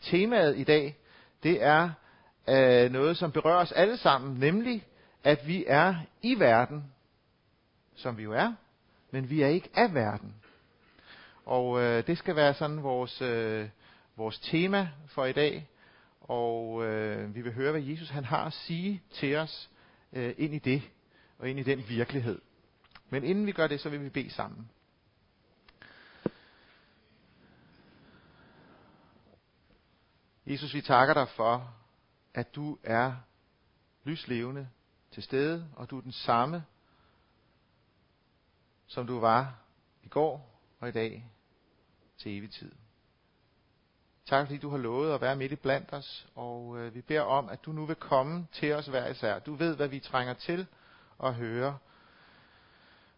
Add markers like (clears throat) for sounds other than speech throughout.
temaet i dag, det er øh, noget, som berører os alle sammen, nemlig at vi er i verden, som vi jo er, men vi er ikke af verden. Og øh, det skal være sådan vores, øh, vores tema for i dag. Og øh, vi vil høre, hvad Jesus han har at sige til os øh, ind i det, og ind i den virkelighed. Men inden vi gør det, så vil vi bede sammen. Jesus, vi takker dig for, at du er lyslevende til stede, og du er den samme, som du var i går og i dag til evig tid. Tak fordi du har lovet at være midt i blandt os, og øh, vi beder om, at du nu vil komme til os hver især. Du ved, hvad vi trænger til at høre.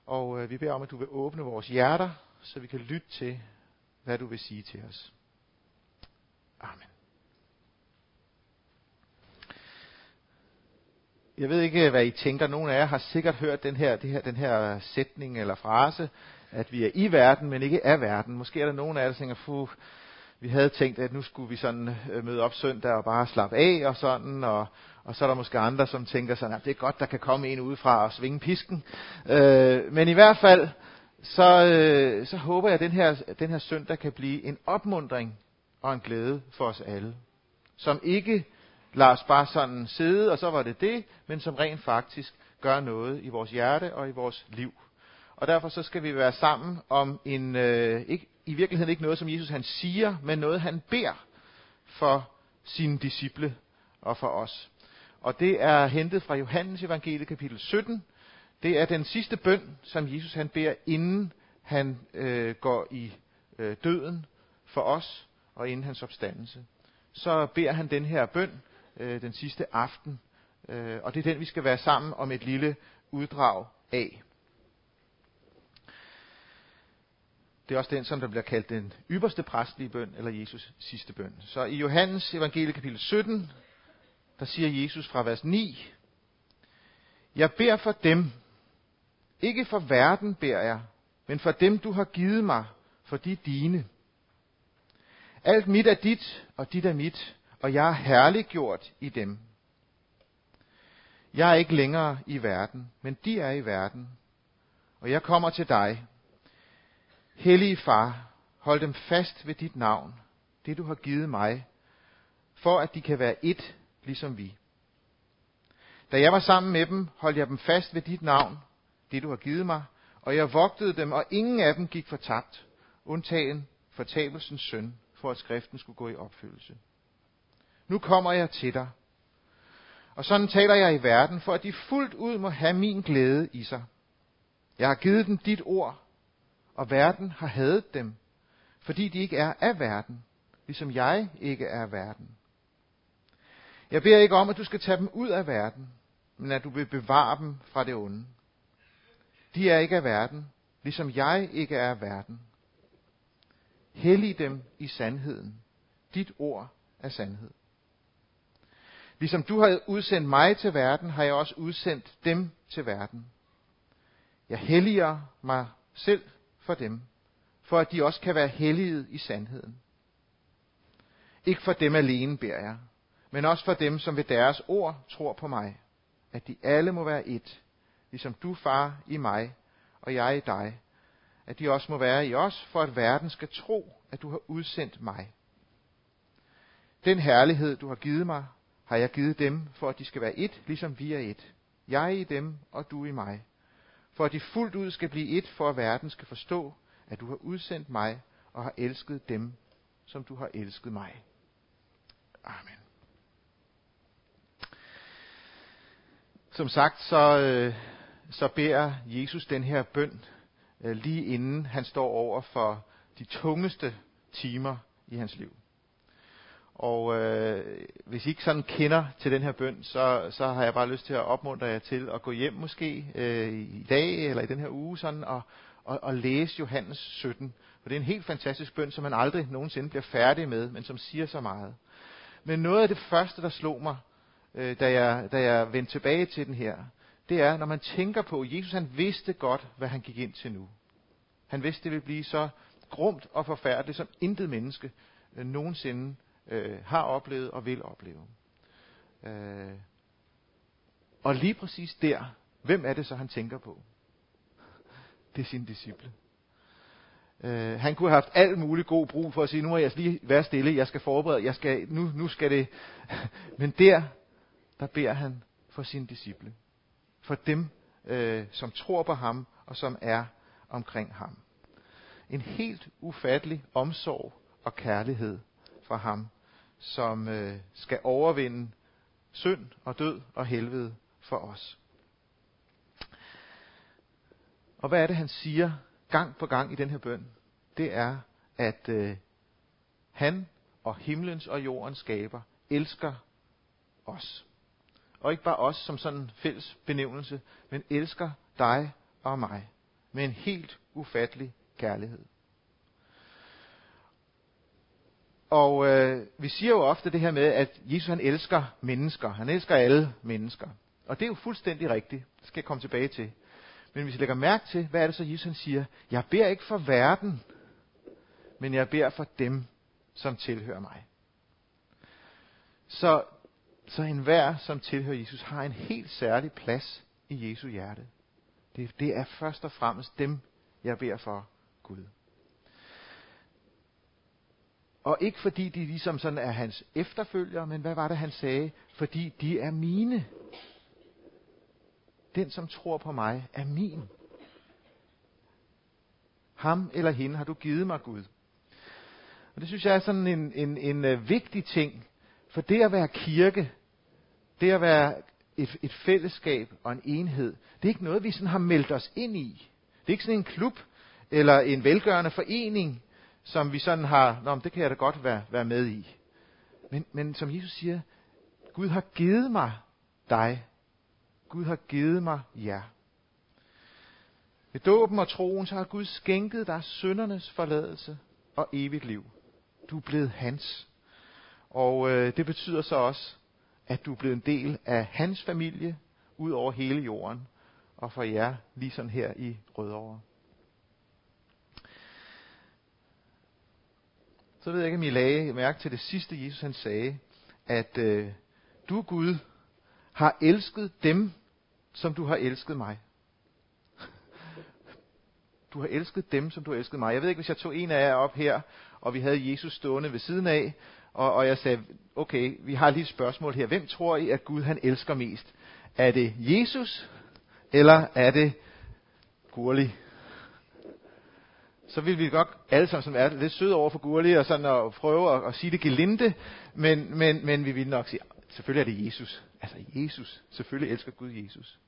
Og øh, vi beder om, at du vil åbne vores hjerter, så vi kan lytte til, hvad du vil sige til os. Amen. Jeg ved ikke, hvad I tænker. Nogle af jer har sikkert hørt den her, det her, den her sætning eller frase, at vi er i verden, men ikke af verden. Måske er der nogen af jer, der tænker, Fuh, vi havde tænkt, at nu skulle vi sådan øh, møde op søndag og bare slappe af og sådan, og, og så er der måske andre, som tænker sådan, at det er godt, der kan komme en udefra og svinge pisken. Øh, men i hvert fald, så, øh, så håber jeg, at den her, den her søndag kan blive en opmundring og en glæde for os alle. Som ikke lader os bare sådan sidde, og så var det det, men som rent faktisk gør noget i vores hjerte og i vores liv. Og derfor så skal vi være sammen om en, øh, ikke, i virkeligheden ikke noget, som Jesus han siger, men noget, han beder for sine disciple og for os. Og det er hentet fra Johannes evangelie kapitel 17. Det er den sidste bøn, som Jesus han beder, inden han øh, går i øh, døden for os, og inden hans opstandelse. Så beder han den her bøn øh, den sidste aften, øh, og det er den, vi skal være sammen om et lille uddrag af. Det er også den, som der bliver kaldt den ypperste præstlige bøn, eller Jesus sidste bøn. Så i Johannes evangelie kapitel 17, der siger Jesus fra vers 9, Jeg beder for dem, ikke for verden beder jeg, men for dem du har givet mig, for de dine. Alt mit er dit, og dit er mit, og jeg er herliggjort i dem. Jeg er ikke længere i verden, men de er i verden, og jeg kommer til dig. Hellige far, hold dem fast ved dit navn, det du har givet mig, for at de kan være ét, ligesom vi. Da jeg var sammen med dem, holdt jeg dem fast ved dit navn, det du har givet mig, og jeg vogtede dem, og ingen af dem gik fortabt, undtagen fortabelsens søn, for at skriften skulle gå i opfyldelse. Nu kommer jeg til dig. Og sådan taler jeg i verden, for at de fuldt ud må have min glæde i sig. Jeg har givet dem dit ord, og verden har hadet dem, fordi de ikke er af verden, ligesom jeg ikke er af verden. Jeg beder ikke om, at du skal tage dem ud af verden, men at du vil bevare dem fra det onde. De er ikke af verden, ligesom jeg ikke er af verden. Hellig dem i sandheden. Dit ord er sandhed. Ligesom du har udsendt mig til verden, har jeg også udsendt dem til verden. Jeg helliger mig selv for dem, for at de også kan være helliget i sandheden. Ikke for dem alene beder jeg, men også for dem, som ved deres ord tror på mig, at de alle må være et, ligesom du, far, i mig, og jeg i dig, at de også må være i os, for at verden skal tro, at du har udsendt mig. Den herlighed, du har givet mig, har jeg givet dem, for at de skal være et, ligesom vi er et. Jeg i dem, og du i mig. For at de fuldt ud skal blive et, for at verden skal forstå, at du har udsendt mig og har elsket dem, som du har elsket mig. Amen. Som sagt, så, øh, så beder Jesus den her bøn øh, lige inden han står over for de tungeste timer i hans liv. Og øh, hvis I ikke sådan kender til den her bøn, så, så har jeg bare lyst til at opmuntre jer til at gå hjem måske øh, i dag eller i den her uge sådan, og, og, og læse Johannes 17. For det er en helt fantastisk bøn, som man aldrig nogensinde bliver færdig med, men som siger så meget. Men noget af det første, der slog mig, øh, da, jeg, da jeg vendte tilbage til den her, det er, når man tænker på, at Jesus han vidste godt, hvad han gik ind til nu. Han vidste, det ville blive så grumt og forfærdeligt, som intet menneske øh, nogensinde øh, har oplevet og vil opleve. Øh, og lige præcis der, hvem er det så, han tænker på? Det er sine disciple. Øh, han kunne have haft alt muligt god brug for at sige, nu må jeg lige være stille, jeg skal forberede, jeg skal, nu, nu skal det. (laughs) Men der, der beder han for sine disciple. For dem, øh, som tror på ham og som er omkring ham. En helt ufattelig omsorg og kærlighed fra ham, som øh, skal overvinde synd og død og helvede for os. Og hvad er det, han siger gang på gang i den her bøn? Det er, at øh, han og himlens og jordens skaber elsker os. Og ikke bare os som sådan en fælles benævnelse, men elsker dig og mig med en helt ufattelig kærlighed. Og øh, vi siger jo ofte det her med, at Jesus han elsker mennesker. Han elsker alle mennesker. Og det er jo fuldstændig rigtigt. Det skal jeg komme tilbage til. Men hvis vi lægger mærke til, hvad er det så Jesus han siger? Jeg beder ikke for verden, men jeg beder for dem, som tilhører mig. Så, så enhver, som tilhører Jesus, har en helt særlig plads i Jesu hjerte. Det, det er først og fremmest dem, jeg beder for Gud. Og ikke fordi de ligesom sådan er hans efterfølgere, men hvad var det, han sagde? Fordi de er mine. Den, som tror på mig, er min. Ham eller hende har du givet mig, Gud. Og det synes jeg er sådan en, en, en uh, vigtig ting. For det at være kirke, det at være et, et fællesskab og en enhed, det er ikke noget, vi sådan har meldt os ind i. Det er ikke sådan en klub eller en velgørende forening, som vi sådan har, Nå, det kan jeg da godt være, være med i. Men, men som Jesus siger, Gud har givet mig dig. Gud har givet mig jer. Ved dåben og troen, så har Gud skænket dig søndernes forladelse og evigt liv. Du er blevet hans. Og øh, det betyder så også, at du er blevet en del af hans familie ud over hele jorden. Og for jer, lige sådan her i Rødovre. Så ved jeg ikke, om I lagde mærke til det sidste, Jesus han sagde, at øh, du Gud har elsket dem, som du har elsket mig. Du har elsket dem, som du har elsket mig. Jeg ved ikke, hvis jeg tog en af jer op her, og vi havde Jesus stående ved siden af, og, og jeg sagde, okay, vi har lige et spørgsmål her. Hvem tror I, at Gud han elsker mest? Er det Jesus, eller er det Gurli? Så vil vi godt alle sammen som er lidt søde over for Gurli, og sådan at prøve at, at sige det gelinde, men, men, men vi vil nok sige, selvfølgelig er det Jesus. Altså Jesus. Selvfølgelig elsker Gud Jesus.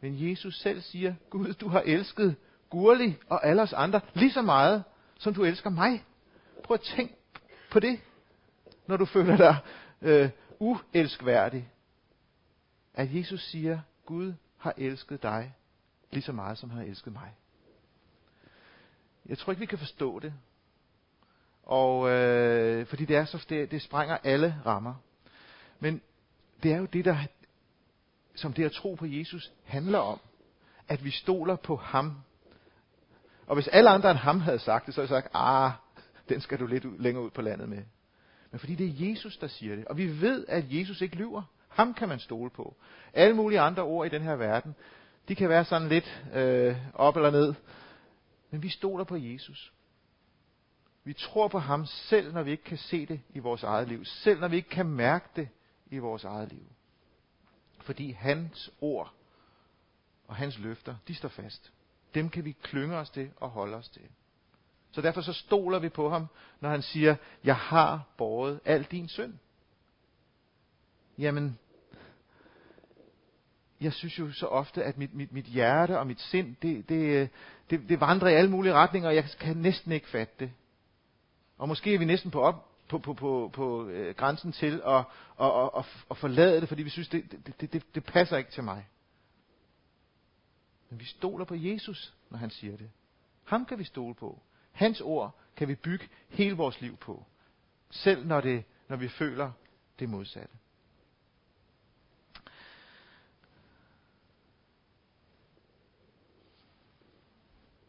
Men Jesus selv siger, Gud, du har elsket Gurli og alle os andre lige så meget, som du elsker mig. Prøv at tænk på det, når du føler dig øh, uelskværdig. At Jesus siger, Gud har elsket dig lige så meget, som han har elsket mig. Jeg tror ikke, vi kan forstå det. Og øh, fordi det er så det, det sprænger alle rammer. Men det er jo det, der, som det at tro på Jesus handler om. At vi stoler på ham. Og hvis alle andre end ham havde sagt det, så havde jeg sagt, ah, den skal du lidt ud, længere ud på landet med. Men fordi det er Jesus, der siger det. Og vi ved, at Jesus ikke lyver. Ham kan man stole på. Alle mulige andre ord i den her verden, de kan være sådan lidt øh, op eller ned. Men vi stoler på Jesus. Vi tror på ham selv, når vi ikke kan se det i vores eget liv. Selv når vi ikke kan mærke det i vores eget liv. Fordi hans ord og hans løfter, de står fast. Dem kan vi klynge os til og holde os til. Så derfor så stoler vi på ham, når han siger, jeg har båret al din synd. Jamen, jeg synes jo så ofte, at mit, mit, mit hjerte og mit sind, det, det, det, det vandrer i alle mulige retninger, og jeg kan næsten ikke fatte det. Og måske er vi næsten på, op, på, på, på, på øh, grænsen til at, at, at, at, forlade det, fordi vi synes, det, det, det, det, det passer ikke til mig. Men vi stoler på Jesus, når han siger det. Ham kan vi stole på. Hans ord kan vi bygge hele vores liv på. Selv når, det, når vi føler det modsatte.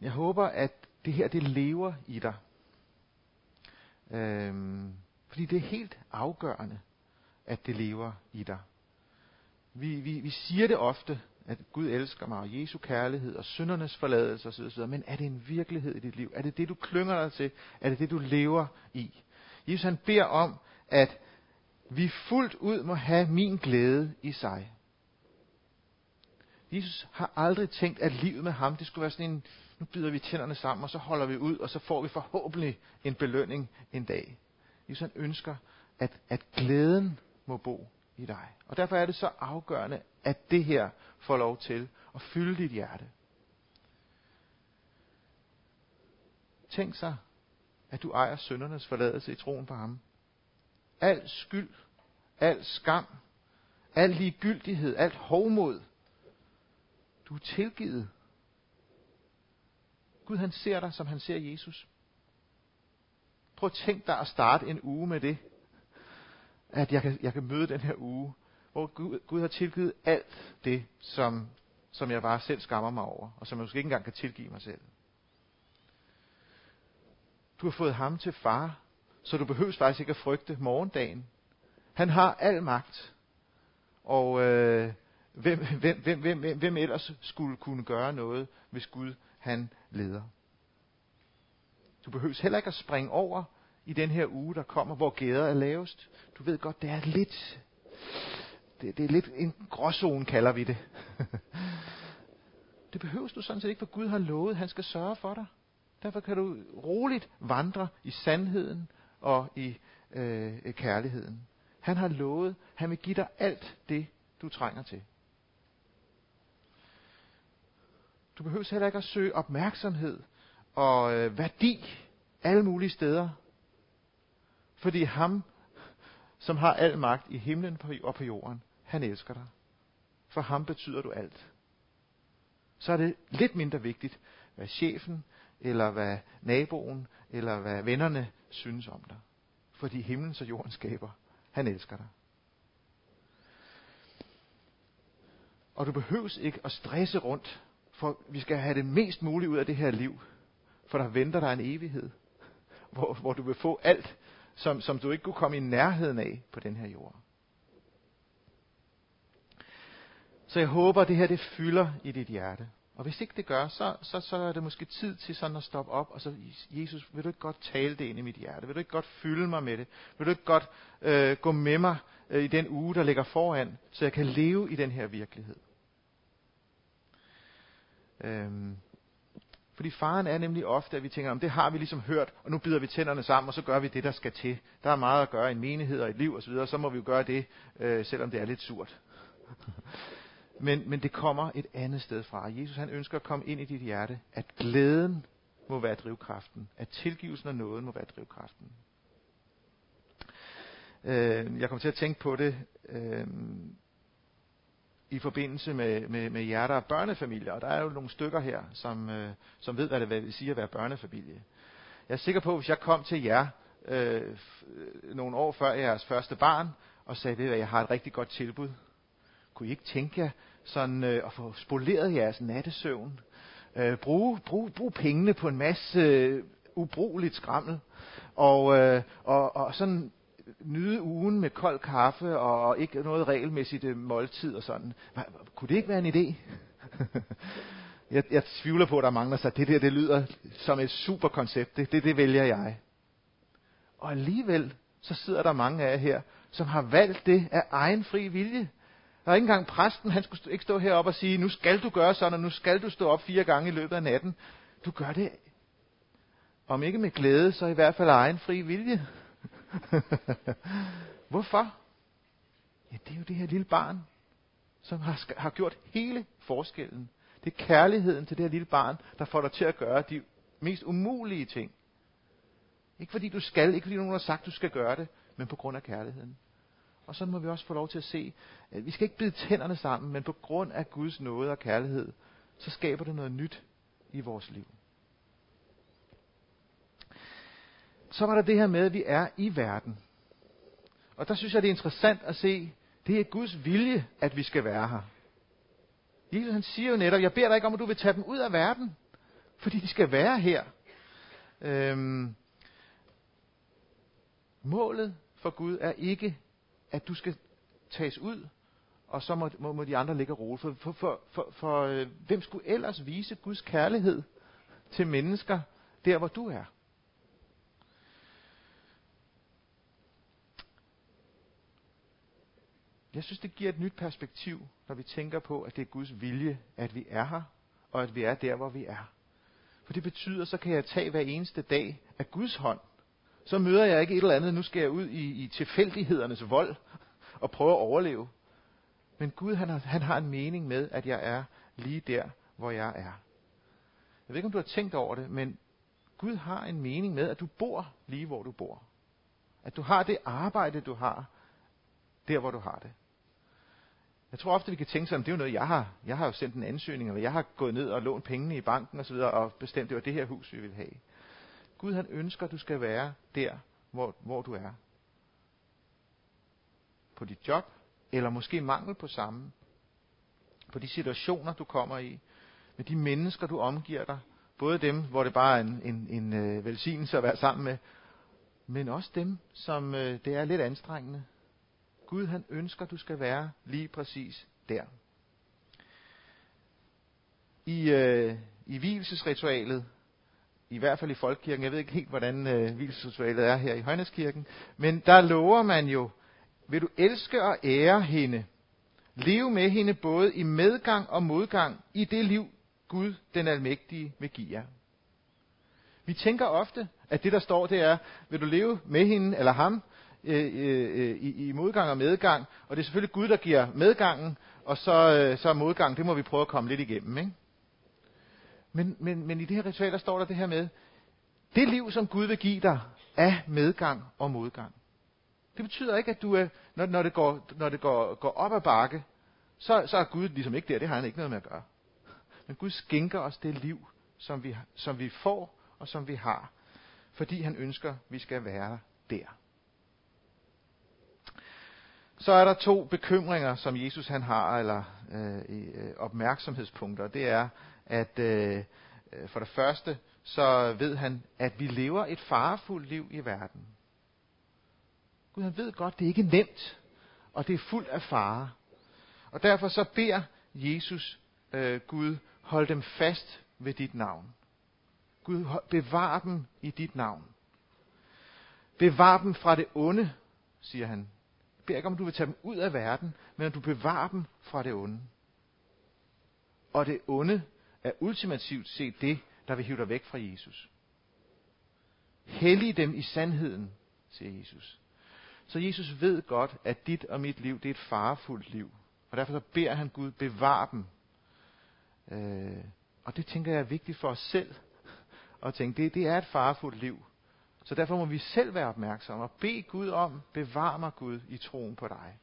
Jeg håber, at det her, det lever i dig. Øhm, Fordi det er helt afgørende, at det lever i dig. Vi, vi, vi siger det ofte, at Gud elsker mig, og Jesu kærlighed, og syndernes forladelse osv., men er det en virkelighed i dit liv? Er det det, du klynger dig til? Er det det, du lever i? Jesus han beder om, at vi fuldt ud må have min glæde i sig. Jesus har aldrig tænkt, at livet med ham, det skulle være sådan en, nu bider vi tænderne sammen, og så holder vi ud, og så får vi forhåbentlig en belønning en dag. Jesus han ønsker, at, at glæden må bo i dig. Og derfor er det så afgørende, at det her får lov til at fylde dit hjerte. Tænk sig, at du ejer søndernes forladelse i troen på ham. Al skyld, al skam, al ligegyldighed, alt hovmod. Du er tilgivet. Gud han ser dig, som han ser Jesus. Prøv at tænk dig at starte en uge med det. At jeg kan, jeg kan møde den her uge, hvor Gud, Gud har tilgivet alt det, som, som jeg bare selv skammer mig over, og som jeg måske ikke engang kan tilgive mig selv. Du har fået ham til far, så du behøver faktisk ikke at frygte morgendagen. Han har al magt. Og øh, hvem, hvem, hvem, hvem, hvem ellers skulle kunne gøre noget, hvis Gud han leder? Du behøver heller ikke at springe over i den her uge, der kommer, hvor gæder er lavest. Du ved godt, det er lidt, det, det er lidt en gråzone, kalder vi det. (laughs) det behøver du sådan set ikke, for Gud har lovet, han skal sørge for dig. Derfor kan du roligt vandre i sandheden og i øh, kærligheden. Han har lovet, han vil give dig alt det, du trænger til. Du behøver heller ikke at søge opmærksomhed og øh, værdi alle mulige steder. Fordi ham, som har al magt i himlen og på jorden, han elsker dig. For ham betyder du alt. Så er det lidt mindre vigtigt, hvad chefen, eller hvad naboen, eller hvad vennerne synes om dig. Fordi himlen og jorden skaber. Han elsker dig. Og du behøves ikke at stresse rundt, for vi skal have det mest muligt ud af det her liv. For der venter dig en evighed, hvor, hvor du vil få alt, som, som du ikke kunne komme i nærheden af på den her jord. Så jeg håber, at det her det fylder i dit hjerte. Og hvis ikke det gør, så, så, så er det måske tid til sådan at stoppe op, og så, Jesus, vil du ikke godt tale det ind i mit hjerte? Vil du ikke godt fylde mig med det? Vil du ikke godt øh, gå med mig øh, i den uge, der ligger foran, så jeg kan leve i den her virkelighed? Øhm, fordi faren er nemlig ofte, at vi tænker, om det har vi ligesom hørt, og nu bider vi tænderne sammen, og så gør vi det, der skal til. Der er meget at gøre i en menighed og et liv osv., så må vi jo gøre det, øh, selvom det er lidt surt. (laughs) Men, men det kommer et andet sted fra. Jesus han ønsker at komme ind i dit hjerte, at glæden må være drivkraften, at tilgivelsen og nåden må være drivkraften. Øh, jeg kom til at tænke på det øh, i forbindelse med, med, med jer, der er børnefamilier, og der er jo nogle stykker her, som, øh, som ved, hvad det vil sige at være børnefamilie. Jeg er sikker på, at hvis jeg kom til jer øh, øh, nogle år før jeres første barn, og sagde, at jeg har et rigtig godt tilbud, kunne I ikke tænke jer sådan øh, at få spoleret jeres nattesøvn? Øh, bruge, bruge, bruge pengene på en masse øh, ubrugeligt skrammel. Og, øh, og, og sådan nyde ugen med kold kaffe og ikke noget regelmæssigt øh, måltid og sådan. Kunne det ikke være en idé? (laughs) jeg, jeg tvivler på, at der mangler sig. Det der, det lyder som et super koncept. Det, det, det vælger jeg. Og alligevel, så sidder der mange af jer her, som har valgt det af egen fri vilje. Der er ikke engang præsten, han skulle ikke stå heroppe og sige, nu skal du gøre sådan, og nu skal du stå op fire gange i løbet af natten. Du gør det, om ikke med glæde, så i hvert fald egen fri vilje. (laughs) Hvorfor? Ja, det er jo det her lille barn, som har, har gjort hele forskellen. Det er kærligheden til det her lille barn, der får dig til at gøre de mest umulige ting. Ikke fordi du skal, ikke fordi nogen har sagt, du skal gøre det, men på grund af kærligheden. Og så må vi også få lov til at se, at vi skal ikke bide tænderne sammen, men på grund af Guds nåde og kærlighed, så skaber det noget nyt i vores liv. Så var der det her med, at vi er i verden. Og der synes jeg, det er interessant at se, det er Guds vilje, at vi skal være her. Jesus han siger jo netop, jeg beder dig ikke om, at du vil tage dem ud af verden, fordi de skal være her. Øhm, målet for Gud er ikke, at du skal tages ud, og så må, må, må de andre ligge og roe. For, for, for, for, for øh, hvem skulle ellers vise Guds kærlighed til mennesker der, hvor du er? Jeg synes, det giver et nyt perspektiv, når vi tænker på, at det er Guds vilje, at vi er her, og at vi er der, hvor vi er. For det betyder, så kan jeg tage hver eneste dag af Guds hånd. Så møder jeg ikke et eller andet, nu skal jeg ud i, i tilfældighedernes vold og prøve at overleve. Men Gud, han har, han har en mening med, at jeg er lige der, hvor jeg er. Jeg ved ikke, om du har tænkt over det, men Gud har en mening med, at du bor lige, hvor du bor. At du har det arbejde, du har, der, hvor du har det. Jeg tror ofte, vi kan tænke sådan, det er jo noget, jeg har. Jeg har jo sendt en ansøgning, eller jeg har gået ned og lånt pengene i banken osv., og bestemt, det var det her hus, vi vil have. Gud, han ønsker, at du skal være der, hvor, hvor du er. På dit job, eller måske mangel på samme. På de situationer, du kommer i. Med de mennesker, du omgiver dig. Både dem, hvor det bare er en, en, en øh, velsignelse at være sammen med, men også dem, som øh, det er lidt anstrengende. Gud han ønsker, du skal være lige præcis der. I, øh, i hvilesesritualet, i hvert fald i Folkekirken, jeg ved ikke helt, hvordan øh, hvilesesritualet er her i Højneskirken, men der lover man jo, vil du elske og ære hende, leve med hende både i medgang og modgang i det liv, Gud den Almægtige vil give jer. Vi tænker ofte, at det der står, det er, vil du leve med hende eller ham, Øh, øh, øh, i, i modgang og medgang. Og det er selvfølgelig Gud, der giver medgangen, og så, øh, så er modgang, det må vi prøve at komme lidt igennem. Ikke? Men, men, men i det her ritual, der står der det her med, det liv, som Gud vil give dig, er medgang og modgang. Det betyder ikke, at du er, når, når det, går, når det går, går op ad bakke, så, så er Gud ligesom ikke der. Det har han ikke noget med at gøre. Men Gud skænker os det liv, som vi, som vi får og som vi har, fordi han ønsker, at vi skal være der. Så er der to bekymringer, som Jesus han har, eller øh, øh opmærksomhedspunkter. Det er, at øh, øh, for det første, så ved han, at vi lever et farefuldt liv i verden. Gud han ved godt, det er ikke nemt, og det er fuldt af fare. Og derfor så beder Jesus øh, Gud, hold dem fast ved dit navn. Gud, bevar dem i dit navn. Bevar dem fra det onde, siger han beder ikke om, at du vil tage dem ud af verden, men at du bevarer dem fra det onde. Og det onde er ultimativt set det, der vil hive dig væk fra Jesus. Hellig dem i sandheden, siger Jesus. Så Jesus ved godt, at dit og mit liv, det er et farefuldt liv. Og derfor så beder han Gud, bevar dem. Øh, og det tænker jeg er vigtigt for os selv. At tænke, det, det er et farefuldt liv. Så derfor må vi selv være opmærksomme og bede Gud om, bevar mig Gud i troen på dig.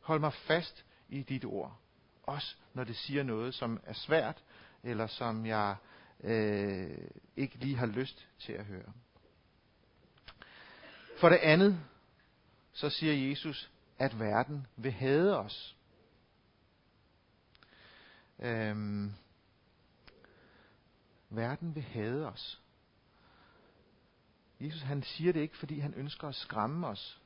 Hold mig fast i dit ord. Også når det siger noget, som er svært, eller som jeg øh, ikke lige har lyst til at høre. For det andet, så siger Jesus, at verden vil hade os. Øhm, verden vil hade os. Jesus han siger det ikke, fordi han ønsker at skræmme os,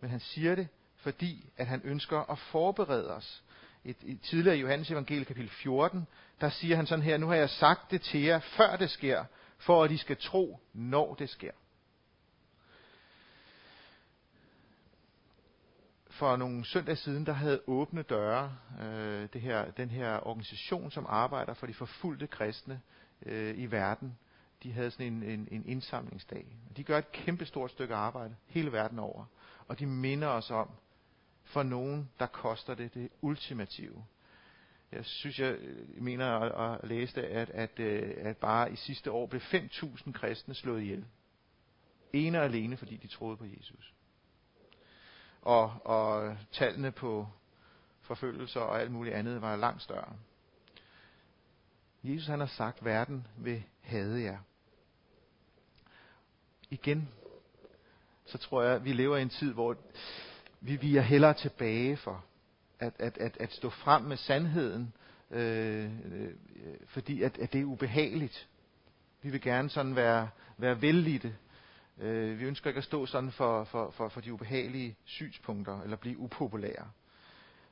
men han siger det, fordi at han ønsker at forberede os. Et, et tidligere i Johannes evangelie kapitel 14, der siger han sådan her, nu har jeg sagt det til jer, før det sker, for at I skal tro, når det sker. For nogle søndage siden, der havde åbne døre, øh, det her, den her organisation, som arbejder for de forfulgte kristne øh, i verden, de havde sådan en, en, en indsamlingsdag. De gør et kæmpestort stykke arbejde hele verden over. Og de minder os om, for nogen, der koster det det ultimative. Jeg synes, jeg øh, mener at, at læse det, at, at, øh, at bare i sidste år blev 5.000 kristne slået ihjel. Ene og alene, fordi de troede på Jesus. Og, og tallene på forfølgelser og alt muligt andet var langt større. Jesus han har sagt, verden vil hade jer igen, så tror jeg, at vi lever i en tid, hvor vi, vi er hellere tilbage for at, at, at, at stå frem med sandheden, øh, øh, fordi at, at det er ubehageligt. Vi vil gerne sådan være, være vellidte. Øh, vi ønsker ikke at stå sådan for, for, for, for de ubehagelige synspunkter, eller blive upopulære.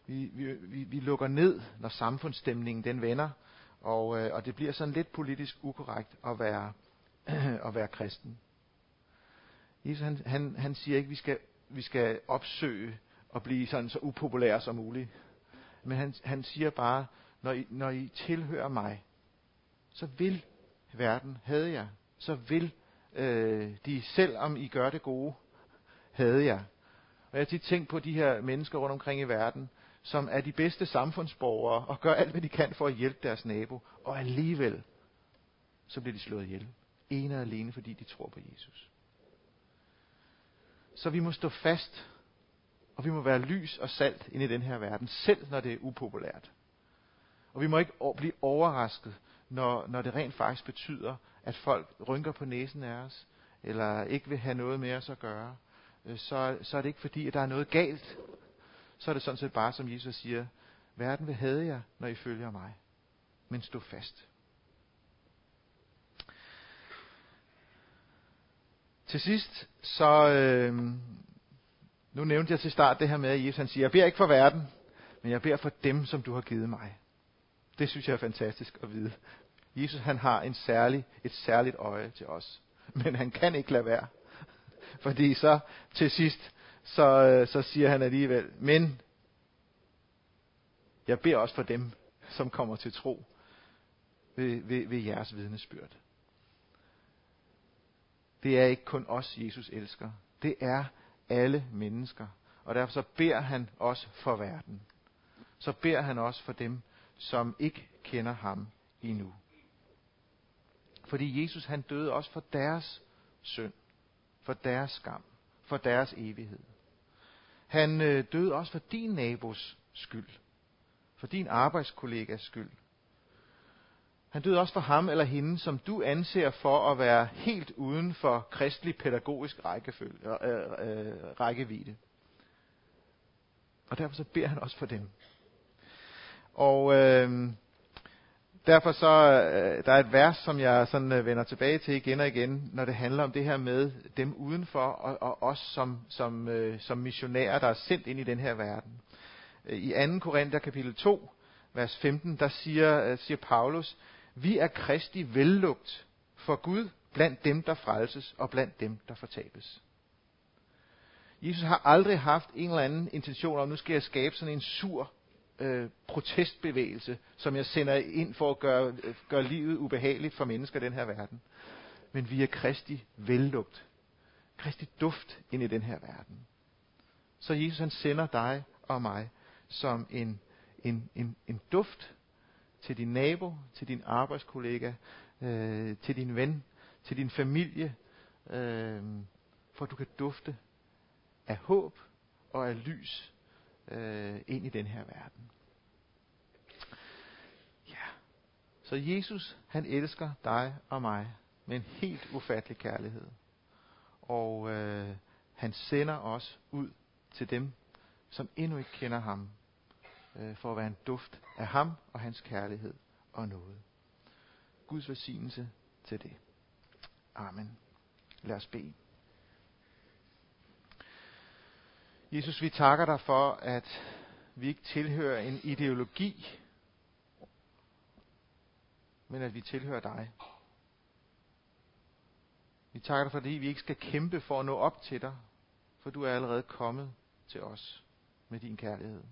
Vi, vi, vi, vi lukker ned, når samfundsstemningen den vender, og, øh, og det bliver sådan lidt politisk ukorrekt at være, (clears throat) at være kristen. Jesus han, han, han siger ikke, at vi skal, vi skal opsøge og blive sådan så upopulære som muligt. Men han, han siger bare, når I, når I tilhører mig, så vil verden havde jeg. Så vil øh, de, selvom I gør det gode, havde jeg. Og jeg har tit tænkt på de her mennesker rundt omkring i verden, som er de bedste samfundsborgere og gør alt, hvad de kan for at hjælpe deres nabo. Og alligevel, så bliver de slået ihjel. En og alene, fordi de tror på Jesus. Så vi må stå fast, og vi må være lys og salt ind i den her verden, selv når det er upopulært. Og vi må ikke blive overrasket, når, når det rent faktisk betyder, at folk rynker på næsen af os, eller ikke vil have noget med os at gøre, øh, så, så er det ikke fordi, at der er noget galt. Så er det sådan set bare, som Jesus siger, verden vil have jer, når I følger mig. Men stå fast. Til sidst, så, øh, nu nævnte jeg til start det her med, at Jesus han siger, jeg beder ikke for verden, men jeg beder for dem, som du har givet mig. Det synes jeg er fantastisk at vide. Jesus han har en særlig, et særligt øje til os. (laughs) Men han kan ikke lade være. Fordi så til sidst, så, øh, så siger han alligevel, men jeg beder også for dem, som kommer til tro ved, ved, ved jeres vidnesbyrd. Det er ikke kun os, Jesus elsker. Det er alle mennesker. Og derfor så beder han også for verden. Så beder han også for dem, som ikke kender ham endnu. Fordi Jesus han døde også for deres synd, for deres skam, for deres evighed. Han øh, døde også for din nabos skyld, for din arbejdskollegas skyld. Han døde også for ham eller hende, som du anser for at være helt uden for kristelig pædagogisk rækkefølge, øh, øh, rækkevidde. Og derfor så beder han også for dem. Og øh, derfor så, øh, der er et vers, som jeg sådan øh, vender tilbage til igen og igen, når det handler om det her med dem udenfor, og, og os som, som, øh, som missionærer, der er sendt ind i den her verden. Øh, I 2. Korinther kapitel 2, vers 15, der siger, øh, siger Paulus, vi er Kristi vellugt for Gud blandt dem, der frelses, og blandt dem, der fortabes. Jesus har aldrig haft en eller anden intention om, nu skal jeg skabe sådan en sur øh, protestbevægelse, som jeg sender ind for at gøre, øh, gøre livet ubehageligt for mennesker i den her verden. Men vi er Kristi vellugt. Kristi duft ind i den her verden. Så Jesus han sender dig og mig som en, en, en, en duft til din nabo, til din arbejdskollega, øh, til din ven, til din familie, øh, for at du kan dufte af håb og af lys øh, ind i den her verden. Ja. Så Jesus, han elsker dig og mig med en helt ufattelig kærlighed. Og øh, han sender os ud til dem, som endnu ikke kender ham, øh, for at være en duft af ham og hans kærlighed og noget. Guds velsignelse til det. Amen. Lad os bede. Jesus, vi takker dig for, at vi ikke tilhører en ideologi, men at vi tilhører dig. Vi takker dig, fordi vi ikke skal kæmpe for at nå op til dig, for du er allerede kommet til os med din kærlighed.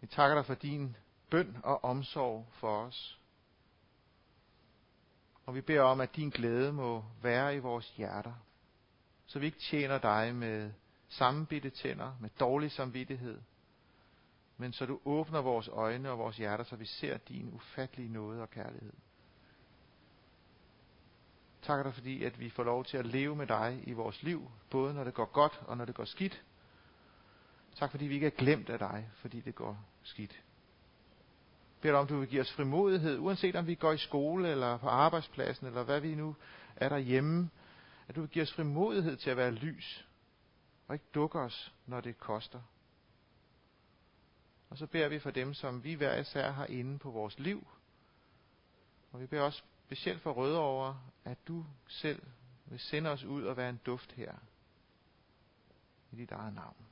Vi takker dig for din bøn og omsorg for os. Og vi beder om, at din glæde må være i vores hjerter så vi ikke tjener dig med sammenbitte tænder, med dårlig samvittighed, men så du åbner vores øjne og vores hjerter, så vi ser din ufattelige nåde og kærlighed. Takker dig fordi, at vi får lov til at leve med dig i vores liv, både når det går godt og når det går skidt. Tak fordi vi ikke er glemt af dig, fordi det går skidt. Bed om, du vil give os frimodighed, uanset om vi går i skole eller på arbejdspladsen, eller hvad vi nu er derhjemme, at du vil give os frimodighed til at være lys, og ikke dukke os, når det koster. Og så beder vi for dem, som vi hver især har inde på vores liv. Og vi beder også specielt for Rødovre, at du selv vil sende os ud og være en duft her. I dit eget navn.